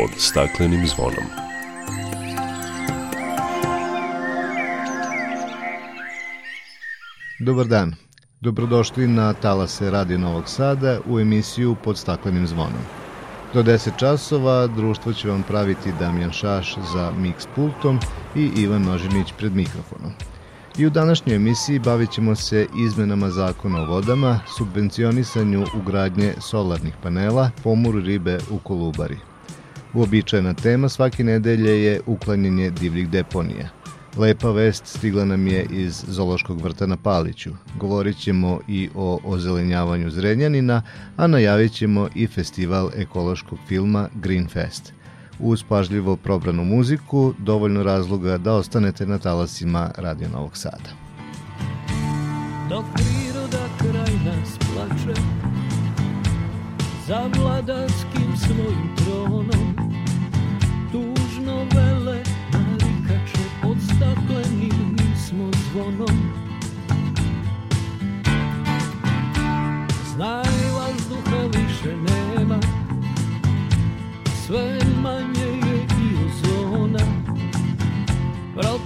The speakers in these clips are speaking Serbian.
pod staklenim zvonom. Dobar dan. Dobrodošli na Talase Radio Novog Sada u emisiju pod staklenim zvonom. Do 10 časova društvo će vam praviti Damjan Šaš za mix pultom i Ivan Nožinić pred mikrofonom. I u današnjoj emisiji bavit ćemo se izmenama zakona o vodama, subvencionisanju ugradnje solarnih panela, pomuru ribe u Kolubari. Uobičajena tema svake nedelje je uklanjanje divljih deponija. Lepa vest stigla nam je iz Zološkog vrta na Paliću. Govorit ćemo i o ozelenjavanju Zrenjanina, a najavit ćemo i festival ekološkog filma Green Fest – uz pažljivo probranu muziku, dovoljno razloga da ostanete na talasima Radio Novog Sada. Dok priroda kraj nas plače Za vladarskim svojim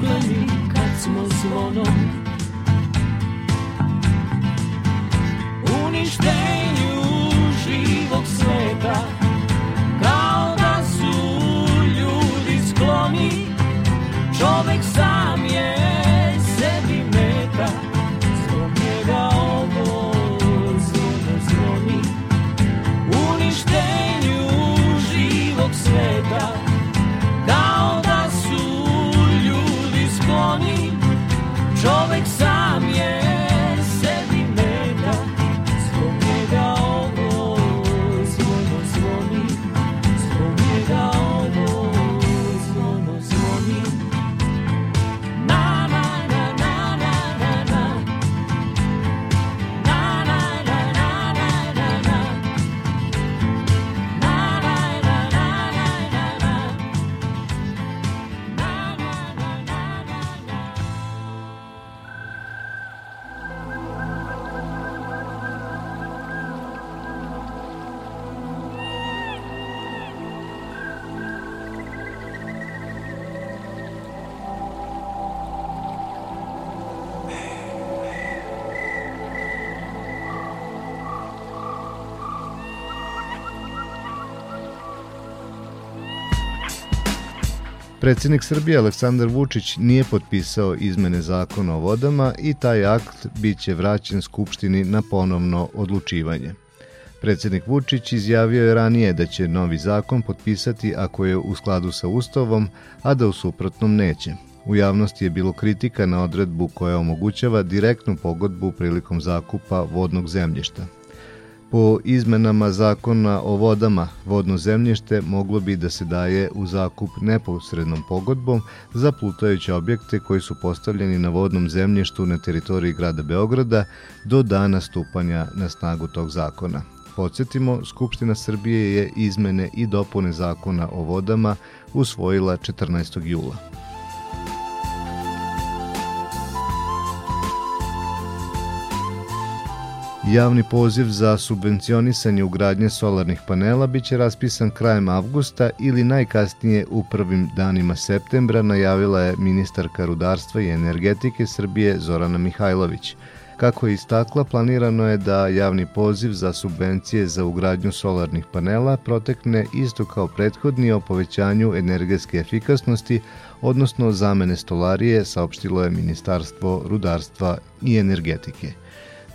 Stakleni kad smo zvonom Predsednik Srbije Aleksandar Vučić nije potpisao izmene zakona o vodama i taj akt biće vraćen Skupštini na ponovno odlučivanje. Predsednik Vučić izjavio je ranije da će novi zakon potpisati ako je u skladu sa Ustavom, a da u suprotnom neće. U javnosti je bilo kritika na odredbu koja omogućava direktnu pogodbu prilikom zakupa vodnog zemljišta. Po izmenama zakona o vodama, vodno zemljište moglo bi da se daje u zakup neposrednom pogodbom za plutajuće objekte koji su postavljeni na vodnom zemljištu na teritoriji grada Beograda do dana stupanja na snagu tog zakona. Podsjetimo, Skupština Srbije je izmene i dopune zakona o vodama usvojila 14. jula. Javni poziv za subvencionisanje ugradnje solarnih panela biće raspisan krajem avgusta ili najkasnije u prvim danima septembra, najavila je ministarka rudarstva i energetike Srbije Zorana Mihajlović. Kako je istakla, planirano je da javni poziv za subvencije za ugradnju solarnih panela protekne isto kao prethodni o povećanju energetske efikasnosti, odnosno zamene stolarije, saopštilo je Ministarstvo rudarstva i energetike.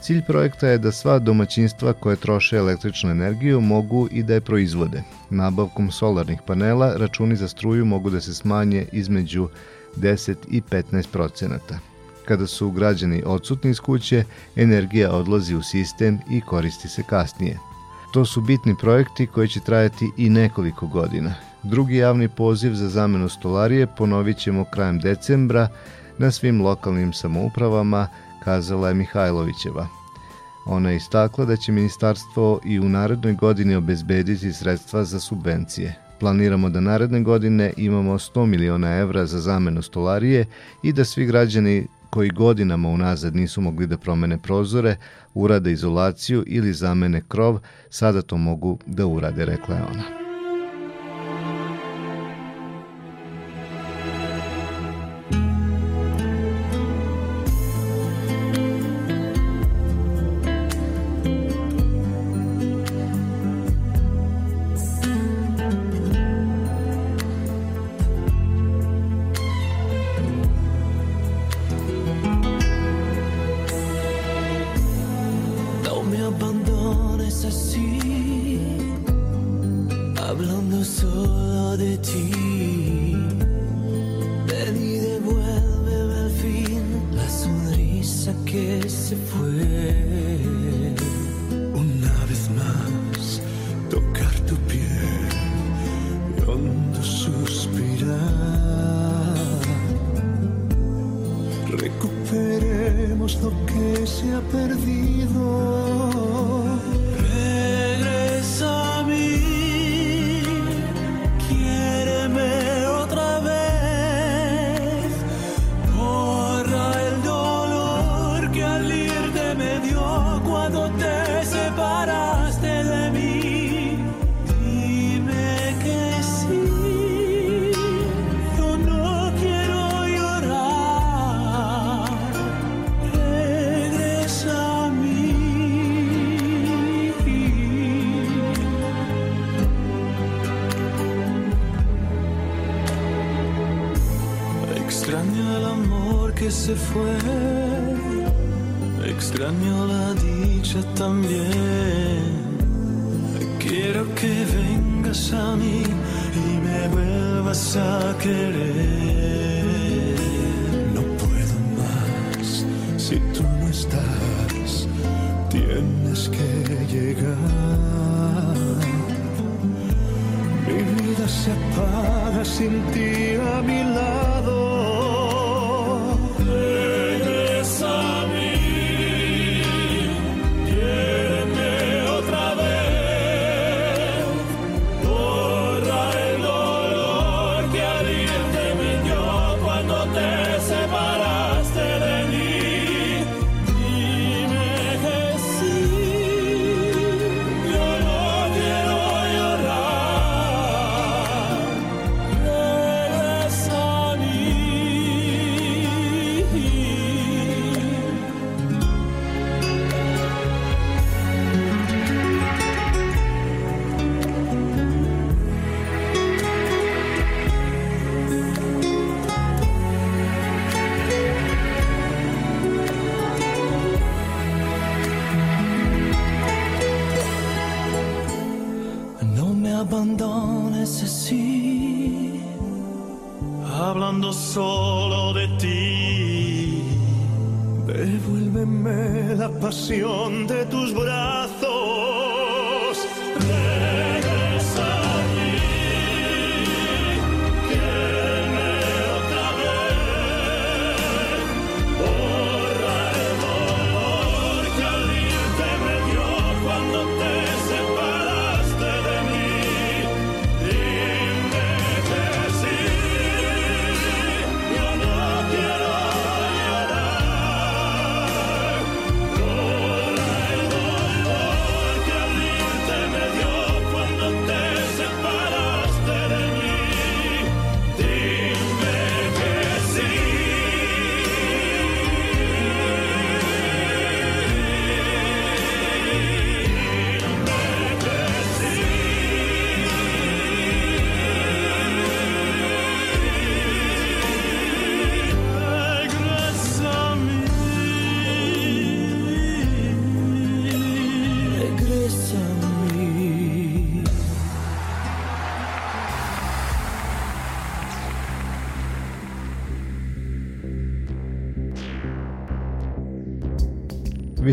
Cilj projekta je da sva domaćinstva koje troše električnu energiju mogu i da je proizvode. Nabavkom solarnih panela računi za struju mogu da se smanje između 10 i 15 procenata. Kada su građani odsutni iz kuće, energija odlazi u sistem i koristi se kasnije. To su bitni projekti koji će trajati i nekoliko godina. Drugi javni poziv za zamenu stolarije ponovit ćemo krajem decembra na svim lokalnim samoupravama, kazala je Mihajlovićeva. Ona je istakla da će ministarstvo i u narednoj godini obezbediti sredstva za subvencije. Planiramo da naredne godine imamo 100 miliona evra za zamenu stolarije i da svi građani koji godinama unazad nisu mogli da promene prozore, urade izolaciju ili zamene krov, sada to mogu da urade, rekla je ona. if we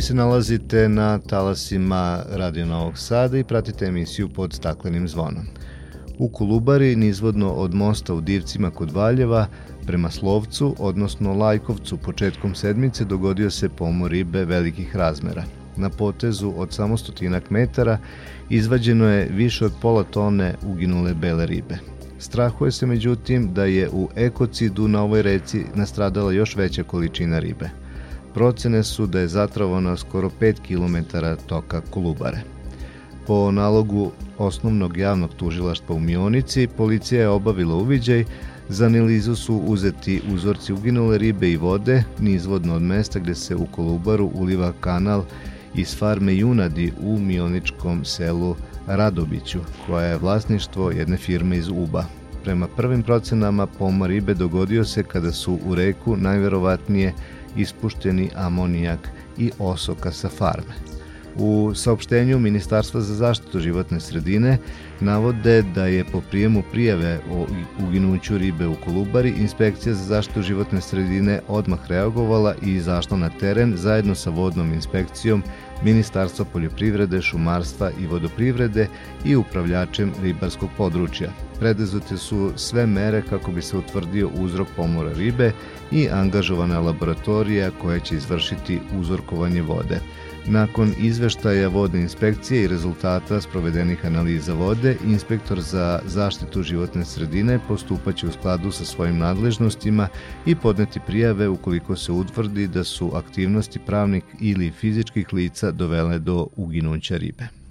se nalazite na talasima Radio Novog Sada i pratite emisiju pod staklenim zvonom. U Kolubari, nizvodno od mosta u Divcima kod Valjeva, prema Slovcu, odnosno Lajkovcu, početkom sedmice dogodio se pomor ribe velikih razmera. Na potezu od samo stotinak metara izvađeno je više od pola tone uginule bele ribe. Strahuje se međutim da je u ekocidu na ovoj reci nastradala još veća količina ribe. Procene su da je zatravano skoro 5 km toka Kolubare. Po nalogu osnovnog javnog tužilaštva u Mionici, policija je obavila uviđaj, za analizu su uzeti uzorci uginule ribe i vode, nizvodno od mesta gde se u Kolubaru uliva kanal iz farme Junadi u mioničkom selu Radobiću, koja je vlasništvo jedne firme iz Uba. Prema prvim procenama pomor ribe dogodio se kada su u reku najverovatnije ispušteni amonijak i osoka sa farme. U saopštenju Ministarstva za zaštitu životne sredine navode da je po prijemu prijave o uginuću ribe u Kolubari inspekcija za zaštitu životne sredine odmah reagovala i izašla na teren zajedno sa vodnom inspekcijom Ministarstva poljoprivrede, šumarstva i vodoprivrede i upravljačem ribarskog područja. Predezute su sve mere kako bi se utvrdio uzrok pomora ribe i angažovana laboratorija koja će izvršiti uzorkovanje vode. Nakon izveštaja vodne inspekcije i rezultata sprovedenih analiza vode, inspektor za zaštitu životne sredine postupaće u skladu sa svojim nadležnostima i podneti prijave ukoliko se utvrdi da su aktivnosti pravnih ili fizičkih lica dovele do uginuća ribe.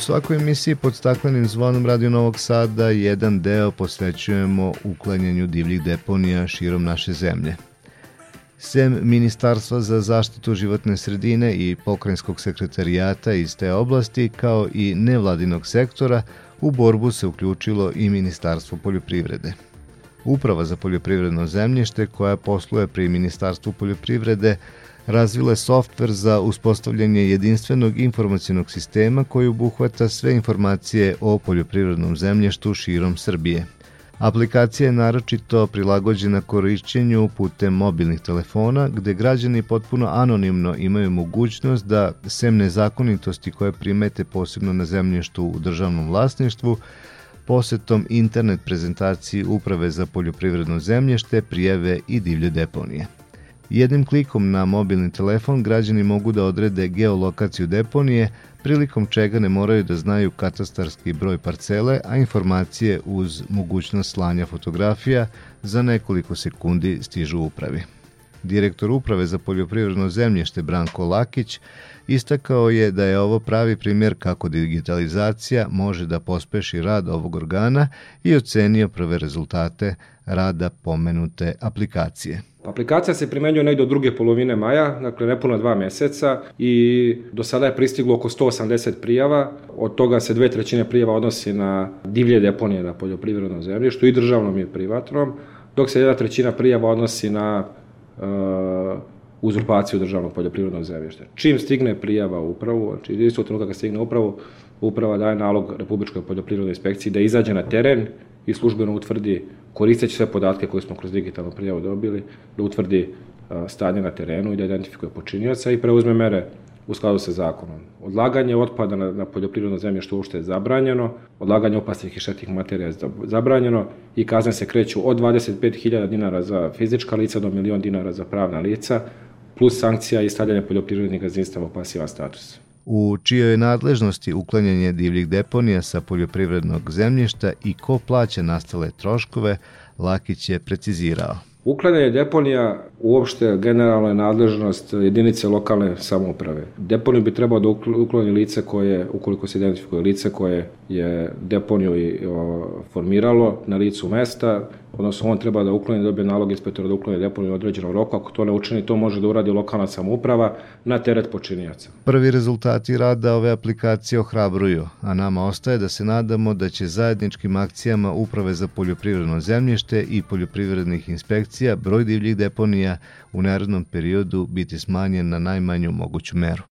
Svakoj emisiji pod staklenim zvonom Radio Novog Sada jedan deo posvećujemo uklanjanju divljih deponija širom naše zemlje. Sem Ministarstva za zaštitu životne sredine i pokrajinskog sekretarijata iz te oblasti, kao i nevladinog sektora, u borbu se uključilo i Ministarstvo poljoprivrede. Uprava za poljoprivredno zemljište, koja posluje pri Ministarstvu poljoprivrede, razvile softver za uspostavljanje jedinstvenog informacijonog sistema koji obuhvata sve informacije o poljoprivrednom zemljištu širom Srbije. Aplikacija je naročito prilagođena korišćenju putem mobilnih telefona, gde građani potpuno anonimno imaju mogućnost da, sem nezakonitosti koje primete posebno na zemljištu u državnom vlasništvu, posetom internet prezentaciji Uprave za poljoprivredno zemljište prijave i divlje deponije. Jednim klikom na mobilni telefon građani mogu da odrede geolokaciju deponije, prilikom čega ne moraju da znaju katastarski broj parcele, a informacije uz mogućnost slanja fotografija za nekoliko sekundi stižu upravi. Direktor Uprave za poljoprivredno zemljište Branko Lakić istakao je da je ovo pravi primjer kako digitalizacija može da pospeši rad ovog organa i ocenio prve rezultate rada pomenute aplikacije. Aplikacija se primenjuje negde od druge polovine maja, dakle nepuna dva meseca i do sada je pristiglo oko 180 prijava, od toga se dve trećine prijava odnosi na divlje deponije na poljoprivrednom zemljištu i državnom i privatnom, dok se jedna trećina prijava odnosi na uh, uzurpaciju državnog poljoprivrednog zemljišta. Čim stigne prijava u upravu, znači isto trenutka kad stigne upravu, uprava daje nalog Republičkoj poljoprivrednoj inspekciji da izađe na teren i službeno utvrdi koristeći sve podatke koje smo kroz digitalnu prijavu dobili, da utvrdi stanje na terenu i da identifikuje počinioca i preuzme mere u skladu sa zakonom. Odlaganje otpada na, na poljoprivredno što uopšte je zabranjeno, odlaganje opasnih i štetnih materija je zabranjeno i kazne se kreću od 25.000 dinara za fizička lica do milion dinara za pravna lica, plus sankcija i stavljanje poljoprivrednih gazdinstava u pasivan status u čijoj je nadležnosti uklanjanje divljih deponija sa poljoprivrednog zemljišta i ko plaća nastale troškove, Lakić je precizirao. Uklanjanje deponija uopšte generalna nadležnost jedinice lokalne samouprave. Deponiju bi trebao da ukloni lice koje, ukoliko se identifikuje lice koje je deponiju i o, formiralo na licu mesta, odnosno on treba da ukloni, dobije nalog inspektora da ukloni deponiju u određenom roku, ako to ne učini, to može da uradi lokalna samouprava na teret počinjaca. Prvi rezultati rada ove aplikacije ohrabruju, a nama ostaje da se nadamo da će zajedničkim akcijama Uprave za poljoprivredno zemljište i poljoprivrednih inspekcija broj divljih deponija u narodnom periodu biti smanjen na najmanju moguću meru.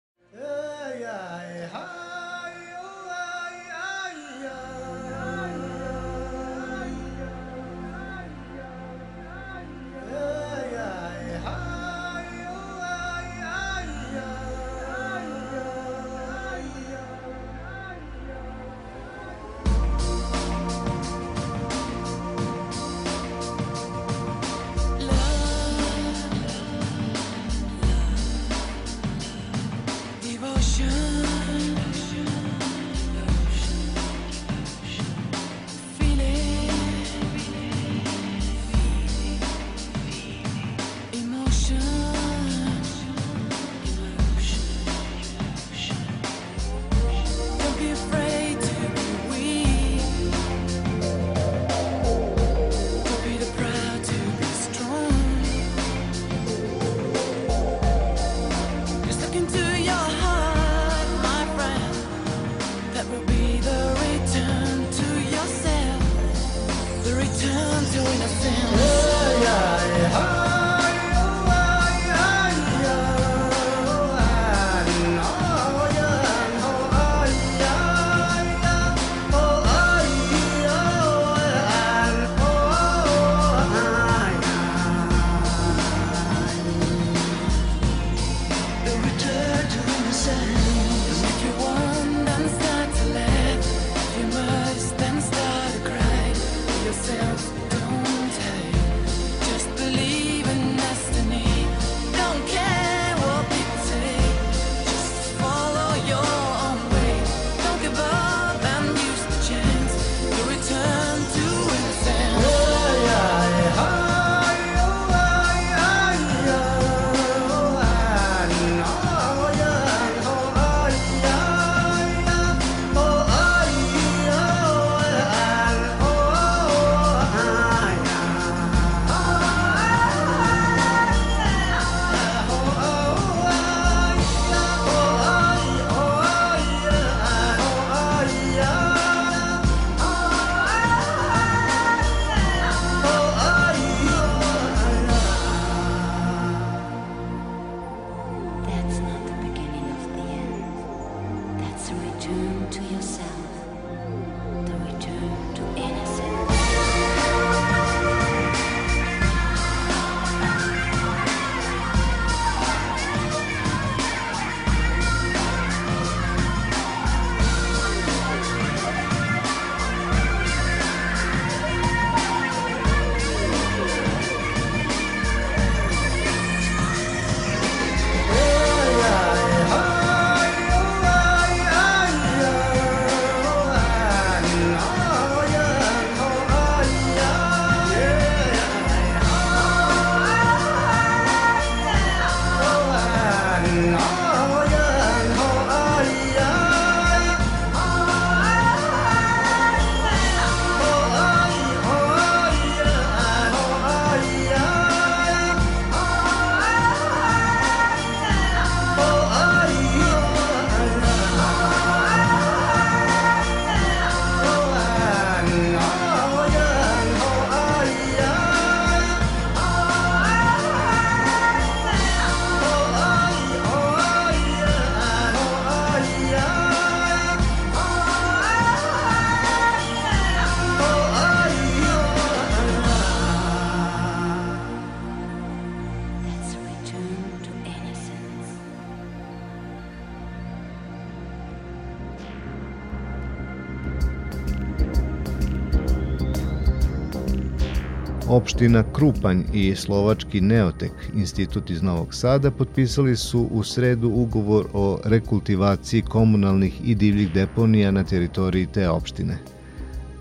Opština Krupanj i slovački Neotek, institut iz Novog Sada, potpisali su u sredu ugovor o rekultivaciji komunalnih i divljih deponija na teritoriji te opštine.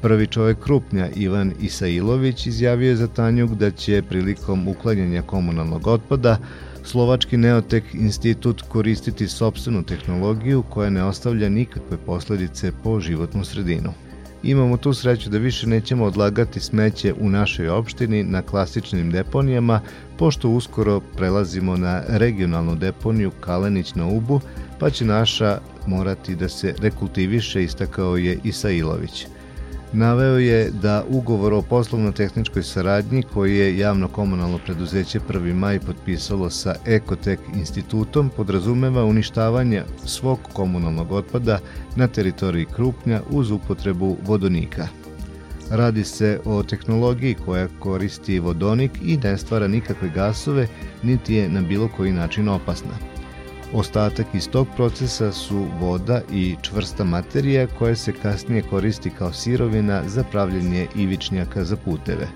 Prvi čovek Krupnja, Ivan Isailović, izjavio je za Tanjuk da će prilikom uklanjanja komunalnog otpada Slovački Neotek institut koristiti sobstvenu tehnologiju koja ne ostavlja nikakve posledice po životnu sredinu. Imamo tu sreću da više nećemo odlagati smeće u našoj opštini na klasičnim deponijama, pošto uskoro prelazimo na regionalnu deponiju Kalenić na Ubu, pa će naša morati da se rekultiviše, istakao je Isailović. Naveo je da ugovor o poslovno-tehničkoj saradnji koji je javno-komunalno preduzeće 1. maj potpisalo sa Ekotek institutom podrazumeva uništavanje svog komunalnog otpada na teritoriji Krupnja uz upotrebu vodonika. Radi se o tehnologiji koja koristi vodonik i ne stvara nikakve gasove, niti je na bilo koji način opasna. Ostatak iz tog procesa su voda i čvrsta materija koja se kasnije koristi kao sirovina za pravljenje ivičnjaka za puteve.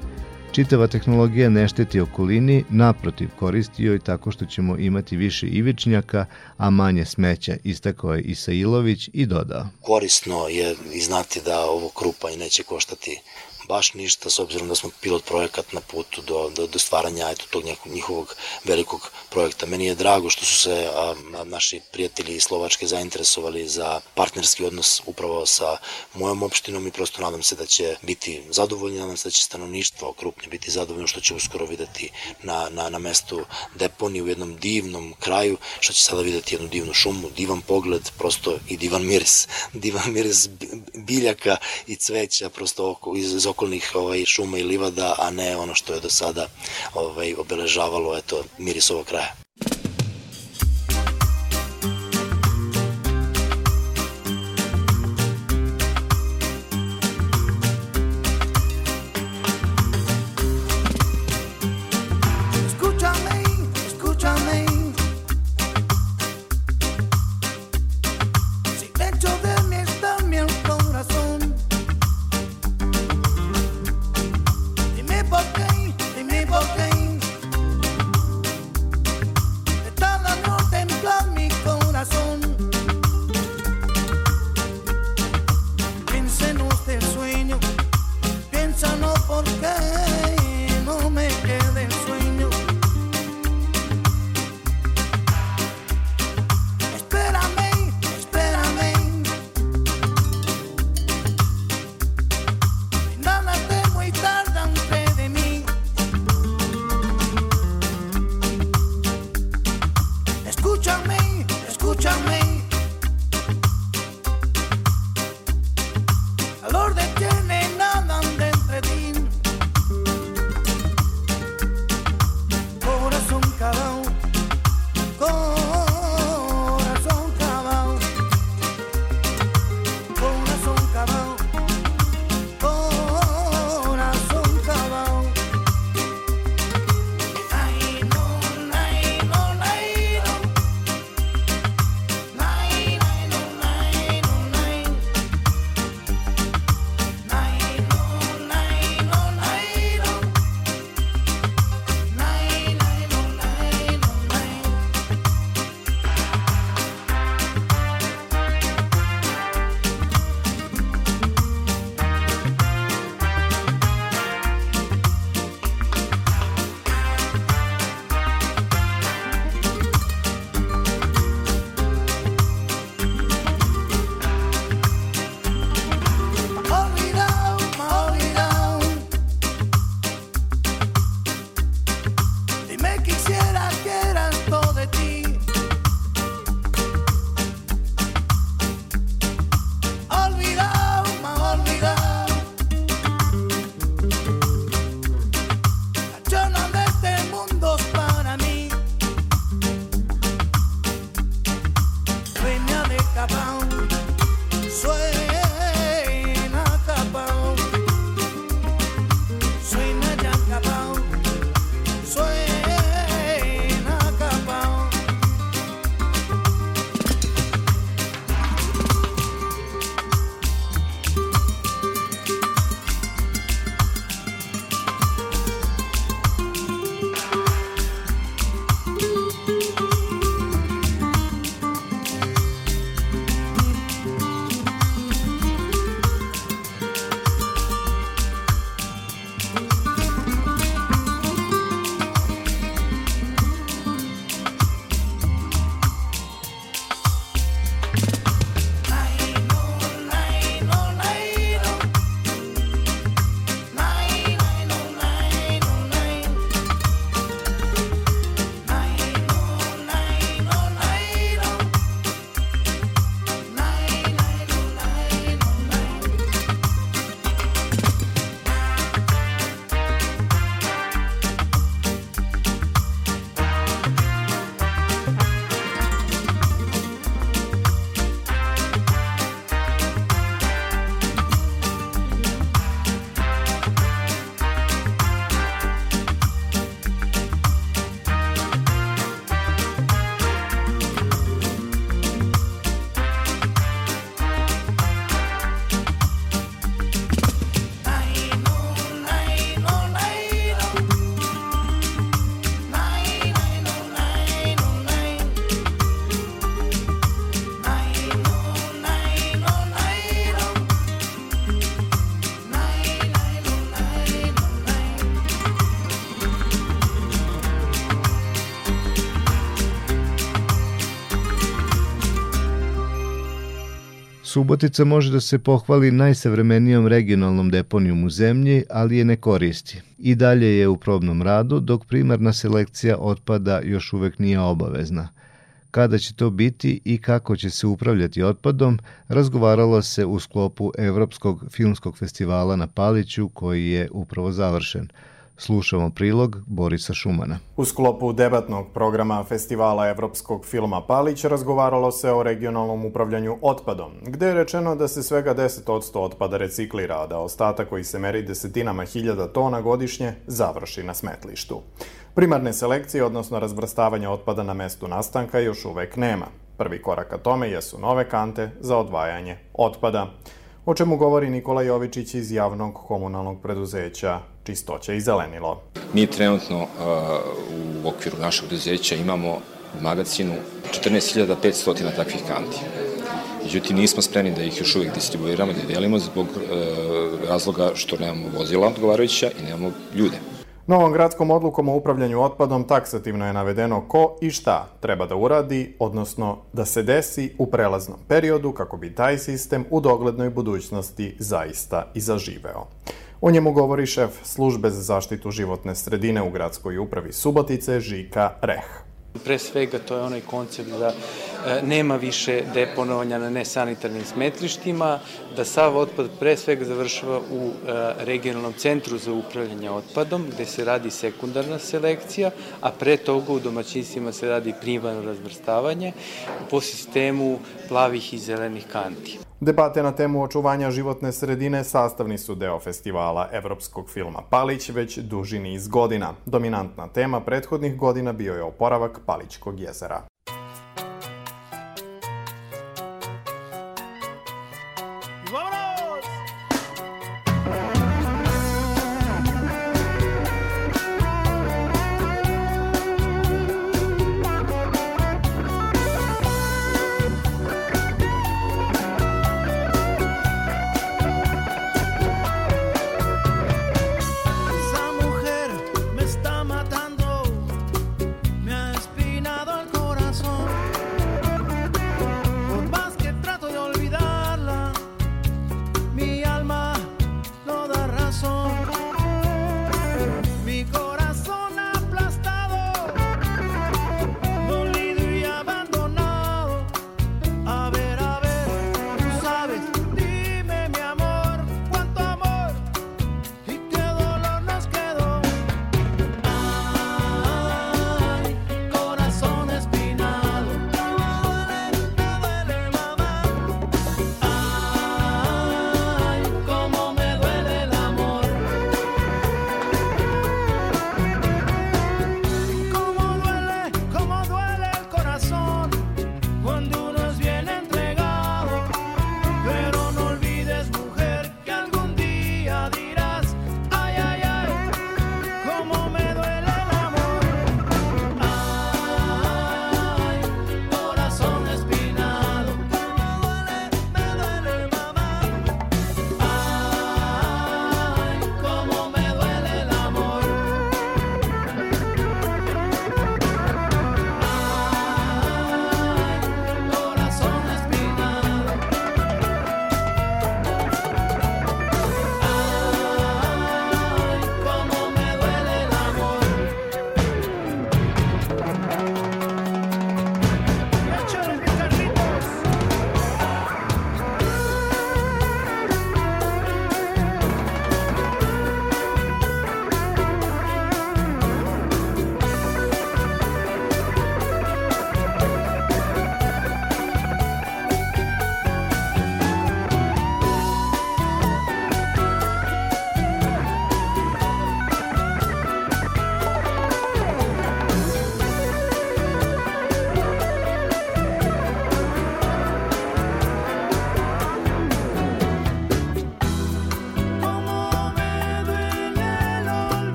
Čitava tehnologija ne šteti okolini, naprotiv koristi joj tako što ćemo imati više ivičnjaka, a manje smeća, istakao je Isailović i dodao. Korisno je i znati da ovo krupa i neće koštati baš ništa, s obzirom da smo pilot projekat na putu do, do, do stvaranja eto, tog njihovog velikog projekta. Meni je drago što su se a, naši prijatelji iz Slovačke zainteresovali za partnerski odnos upravo sa mojom opštinom i prosto nadam se da će biti zadovoljni, nadam se da će stanovništvo okrupnje biti zadovoljno što će uskoro videti na, na, na mestu deponi u jednom divnom kraju, što će sada videti jednu divnu šumu, divan pogled, prosto i divan miris, divan miris biljaka i cveća prosto oko, iz, iz okolnih ovaj, šuma i livada, a ne ono što je do sada ovaj, obeležavalo eto, miris ovog kraja. Subotica može da se pohvali najsavremenijom regionalnom deponijom u zemlji, ali je ne koristi. I dalje je u probnom radu, dok primarna selekcija otpada još uvek nije obavezna. Kada će to biti i kako će se upravljati otpadom, razgovaralo se u sklopu Evropskog filmskog festivala na Paliću koji je upravo završen – Slušamo prilog Borisa Šumana. U sklopu debatnog programa Festivala evropskog filma Palić razgovaralo se o regionalnom upravljanju otpadom, gde je rečeno da se svega 10% otpada reciklira, a da ostatak koji se meri desetinama hiljada tona godišnje završi na smetlištu. Primarne selekcije, odnosno razvrstavanja otpada na mestu nastanka, još uvek nema. Prvi korak ka tome jesu nove kante za odvajanje otpada o čemu govori Nikola Jovičić iz javnog komunalnog preduzeća Čistoća i zelenilo. Mi trenutno uh, u okviru našeg preduzeća imamo u magazinu 14.500 takvih kanti. Međutim, nismo spremni da ih još uvijek distribuiramo, da delimo zbog uh, razloga što nemamo vozila odgovarajuća i nemamo ljude. Novom gradskom odlukom o upravljanju otpadom taksativno je navedeno ko i šta treba da uradi, odnosno da se desi u prelaznom periodu kako bi taj sistem u doglednoj budućnosti zaista i zaživeo. O njemu govori šef službe za zaštitu životne sredine u gradskoj upravi Subotice Žika Reh. Pre svega to je onaj koncept da e, nema više deponovanja na nesanitarnim smetlištima, da sav otpad pre svega završava u e, regionalnom centru za upravljanje otpadom, gde se radi sekundarna selekcija, a pre toga u domaćinstvima se radi primarno razvrstavanje po sistemu plavih i zelenih kanti. Debate na temu očuvanja životne sredine sastavni su deo festivala evropskog filma Palić već duži niz godina. Dominantna tema prethodnih godina bio je oporavak Palićkog jezera.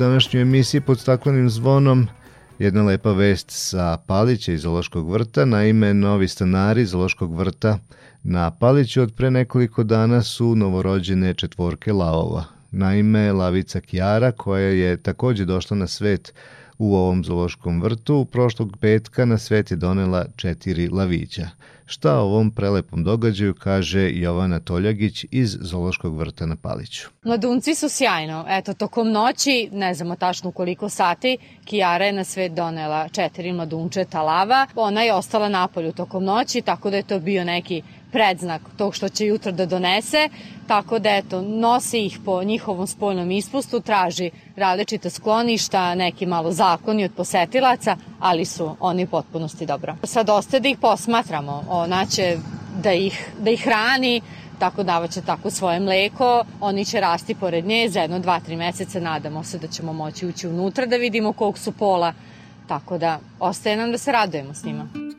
Današnjoj emisiji pod staklenim zvonom jedna lepa vest sa Palića iz Zološkog vrta. Naime, novi stanari Zološkog vrta na Paliću od pre nekoliko dana su novorođene četvorke lavova. Naime, lavica Kjara, koja je takođe došla na svet u ovom zološkom vrtu, prošlog petka na svet je donela četiri lavića. Šta o ovom prelepom događaju kaže Jovana Toljagić iz Zološkog vrta na Paliću. Mladunci su sjajno. Eto, tokom noći, ne znamo tačno koliko sati, Kijara je na svet donela četiri mladunčeta lava. Ona je ostala napolju tokom noći, tako da je to bio neki predznak tog što će jutro da donese, tako da eto, nosi ih po njihovom spoljnom ispustu, traži različite skloništa, neki malo zakoni od posetilaca, ali su oni potpunosti dobro. Sad ostaje da ih posmatramo, ona će da ih, da ih hrani, tako davaće tako svoje mleko, oni će rasti pored nje za jedno, dva, tri meseca, nadamo se da ćemo moći ući unutra da vidimo kog su pola, tako da ostaje nam da se radujemo s njima.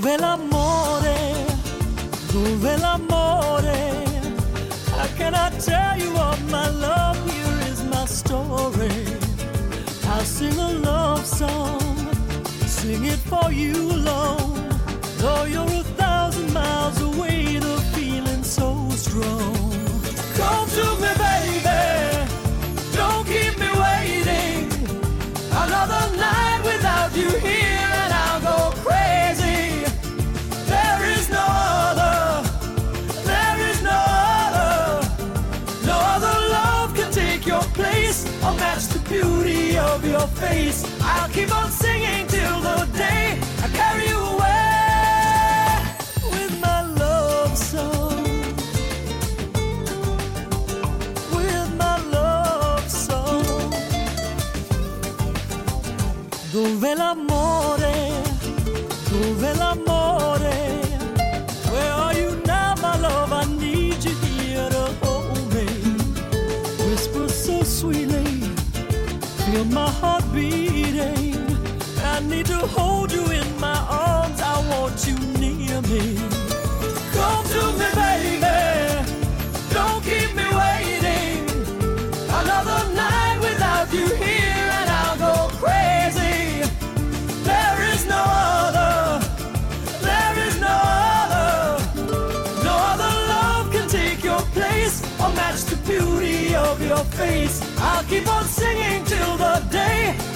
Dove l'amore, dove l'amore How can I tell you of my love? Here is my story. I'll sing a love song, sing it for you alone. Though you're a thousand miles away, the feeling's so strong. Come to me, baby, face I'll keep on singing till the day I carry you away with my love song. With my love song. Dove l'amore, dove l'amore Where are you now, my love? I need you here to hold me. Whisper so sweetly, feel my heart I need to hold you in my arms, I want you near me. Come to me, baby, don't keep me waiting. Another night without you here and I'll go crazy. There is no other, there is no other. No other love can take your place or match the beauty of your face. I'll keep on singing till the day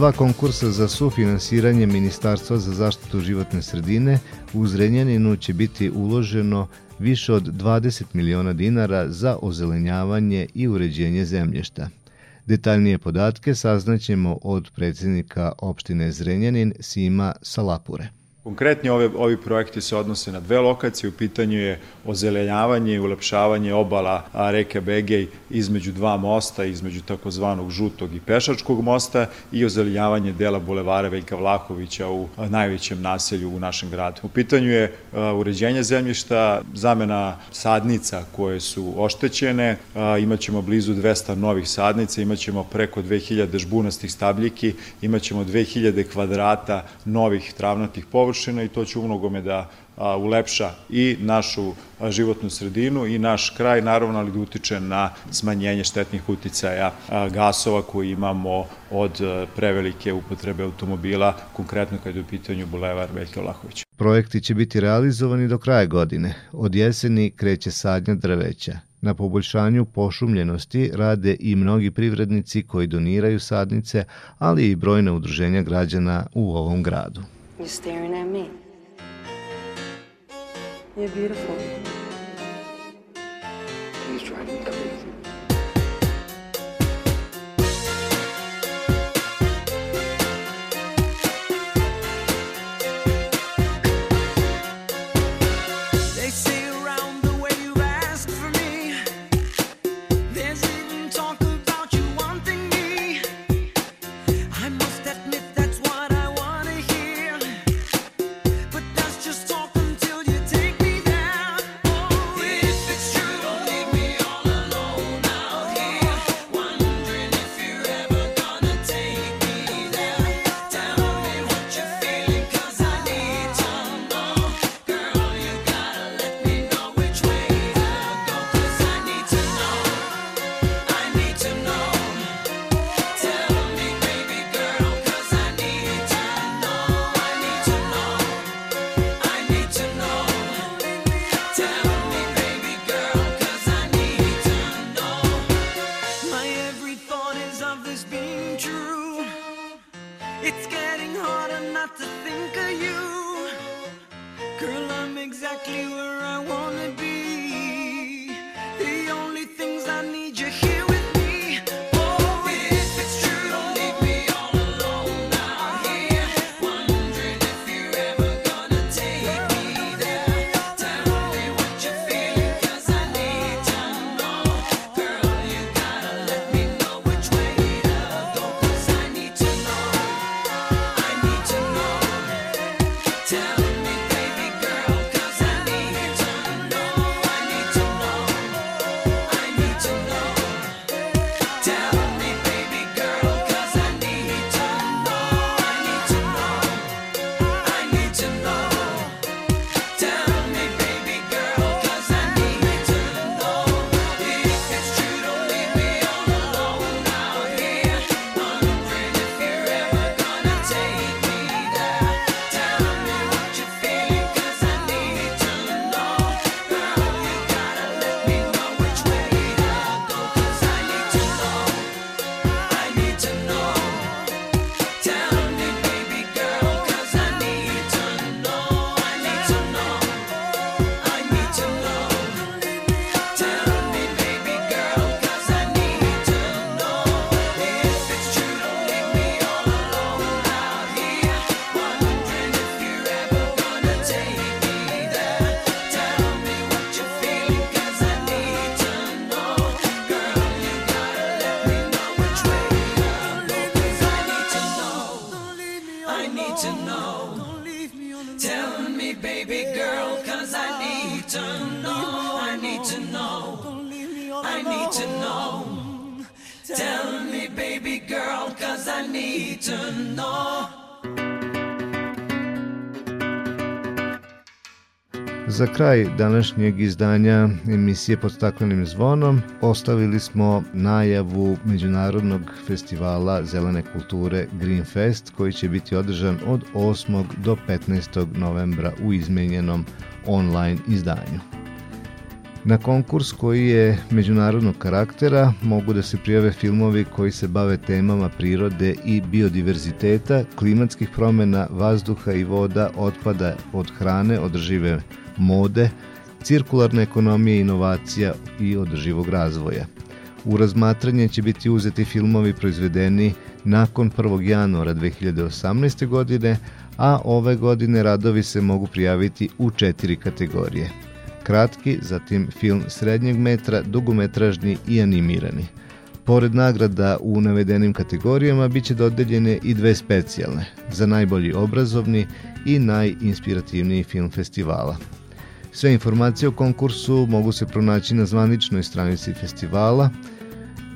dva konkursa za sufinansiranje Ministarstva za zaštitu životne sredine u Zrenjaninu će biti uloženo više od 20 miliona dinara za ozelenjavanje i uređenje zemljišta. Detaljnije podatke saznaćemo od predsjednika opštine Zrenjanin Sima Salapure. Konkretni ove, ovi projekti se odnose na dve lokacije, u pitanju je ozelenjavanje i ulepšavanje obala reke Begej između dva mosta, između takozvanog žutog i pešačkog mosta i ozelenjavanje dela bulevara Veljka Vlahovića u najvećem naselju u našem gradu. U pitanju je uređenje zemljišta, zamena sadnica koje su oštećene, imaćemo blizu 200 novih sadnica, imaćemo preko 2000 žbunastih stabljiki, imaćemo 2000 kvadrata novih travnatih površina, površina i to će umnogome da ulepša i našu životnu sredinu i naš kraj, naravno, ali da utiče na smanjenje štetnih uticaja gasova koji imamo od prevelike upotrebe automobila, konkretno kada je u pitanju bulevar Veljka Vlahovića. Projekti će biti realizovani do kraja godine. Od jeseni kreće sadnja drveća. Na poboljšanju pošumljenosti rade i mnogi privrednici koji doniraju sadnice, ali i brojne udruženja građana u ovom gradu. You're staring at me. You're beautiful. Kraj današnjeg izdanja emisije pod staklenim zvonom ostavili smo najavu Međunarodnog festivala zelene kulture Green Fest koji će biti održan od 8. do 15. novembra u izmenjenom online izdanju. Na konkurs koji je međunarodnog karaktera mogu da se prijave filmovi koji se bave temama prirode i biodiverziteta, klimatskih promena, vazduha i voda, otpada od hrane, održive mode, cirkularne ekonomije, inovacija i održivog razvoja. U razmatranje će biti uzeti filmovi proizvedeni nakon 1. januara 2018. godine, a ove godine radovi se mogu prijaviti u četiri kategorije. Kratki, zatim film srednjeg metra, dugometražni i animirani. Pored nagrada u navedenim kategorijama biće dodeljene i dve specijalne, za najbolji obrazovni i najinspirativniji film festivala. Sve informacije o konkursu mogu se pronaći na zvaničnoj stranici festivala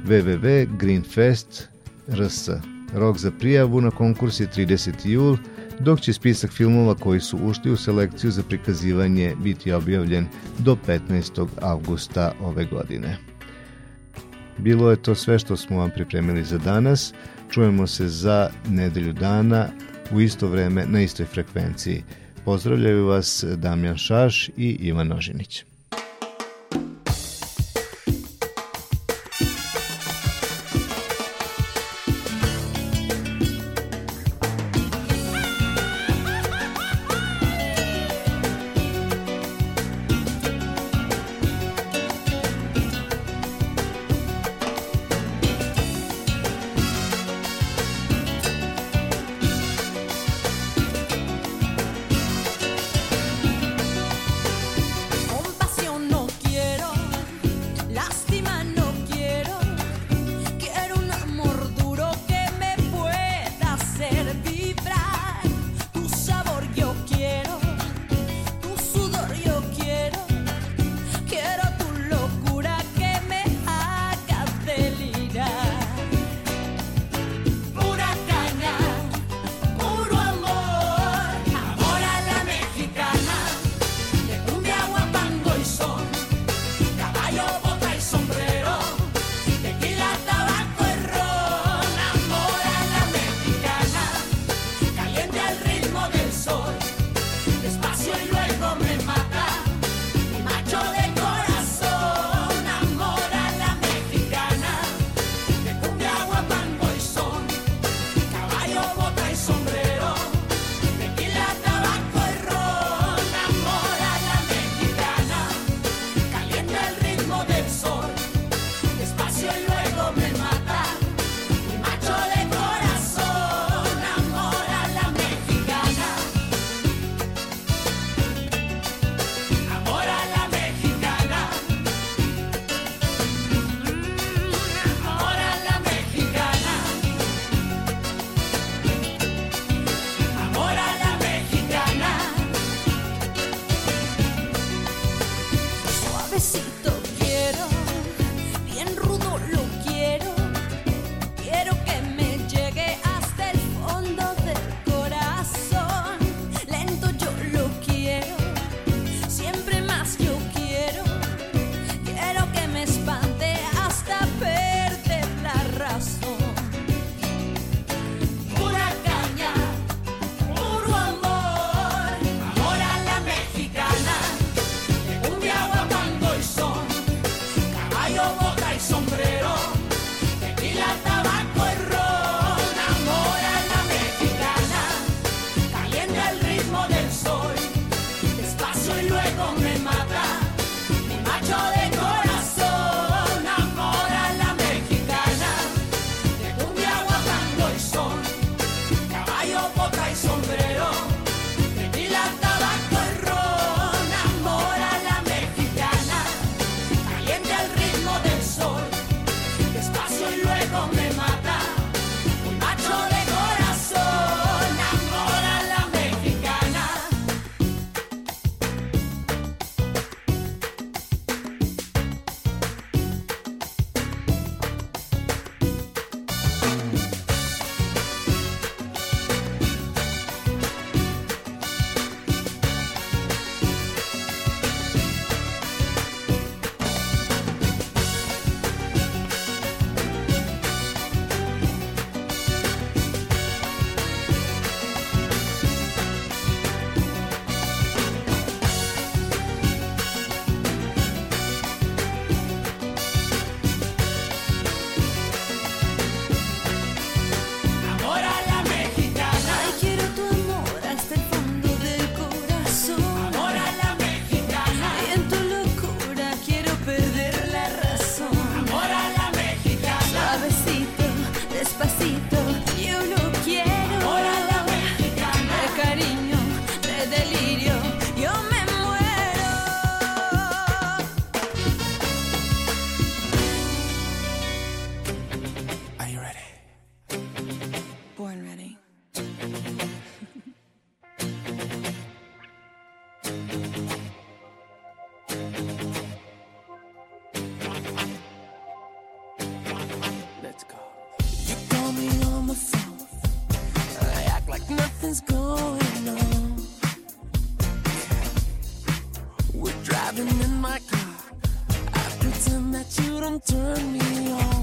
www.greenfest.rs. Rok za prijavu na konkurs je 30. jul, dok će spisak filmova koji su ušli u selekciju za prikazivanje biti objavljen do 15. avgusta ove godine. Bilo je to sve što smo vam pripremili za danas. Čujemo se za nedelju dana u isto vreme na istoj frekvenciji. Pozdravljaju vas Damjan Šaš i Ivan Nožinić. is going on. We're driving in my car. I pretend that you don't turn me on.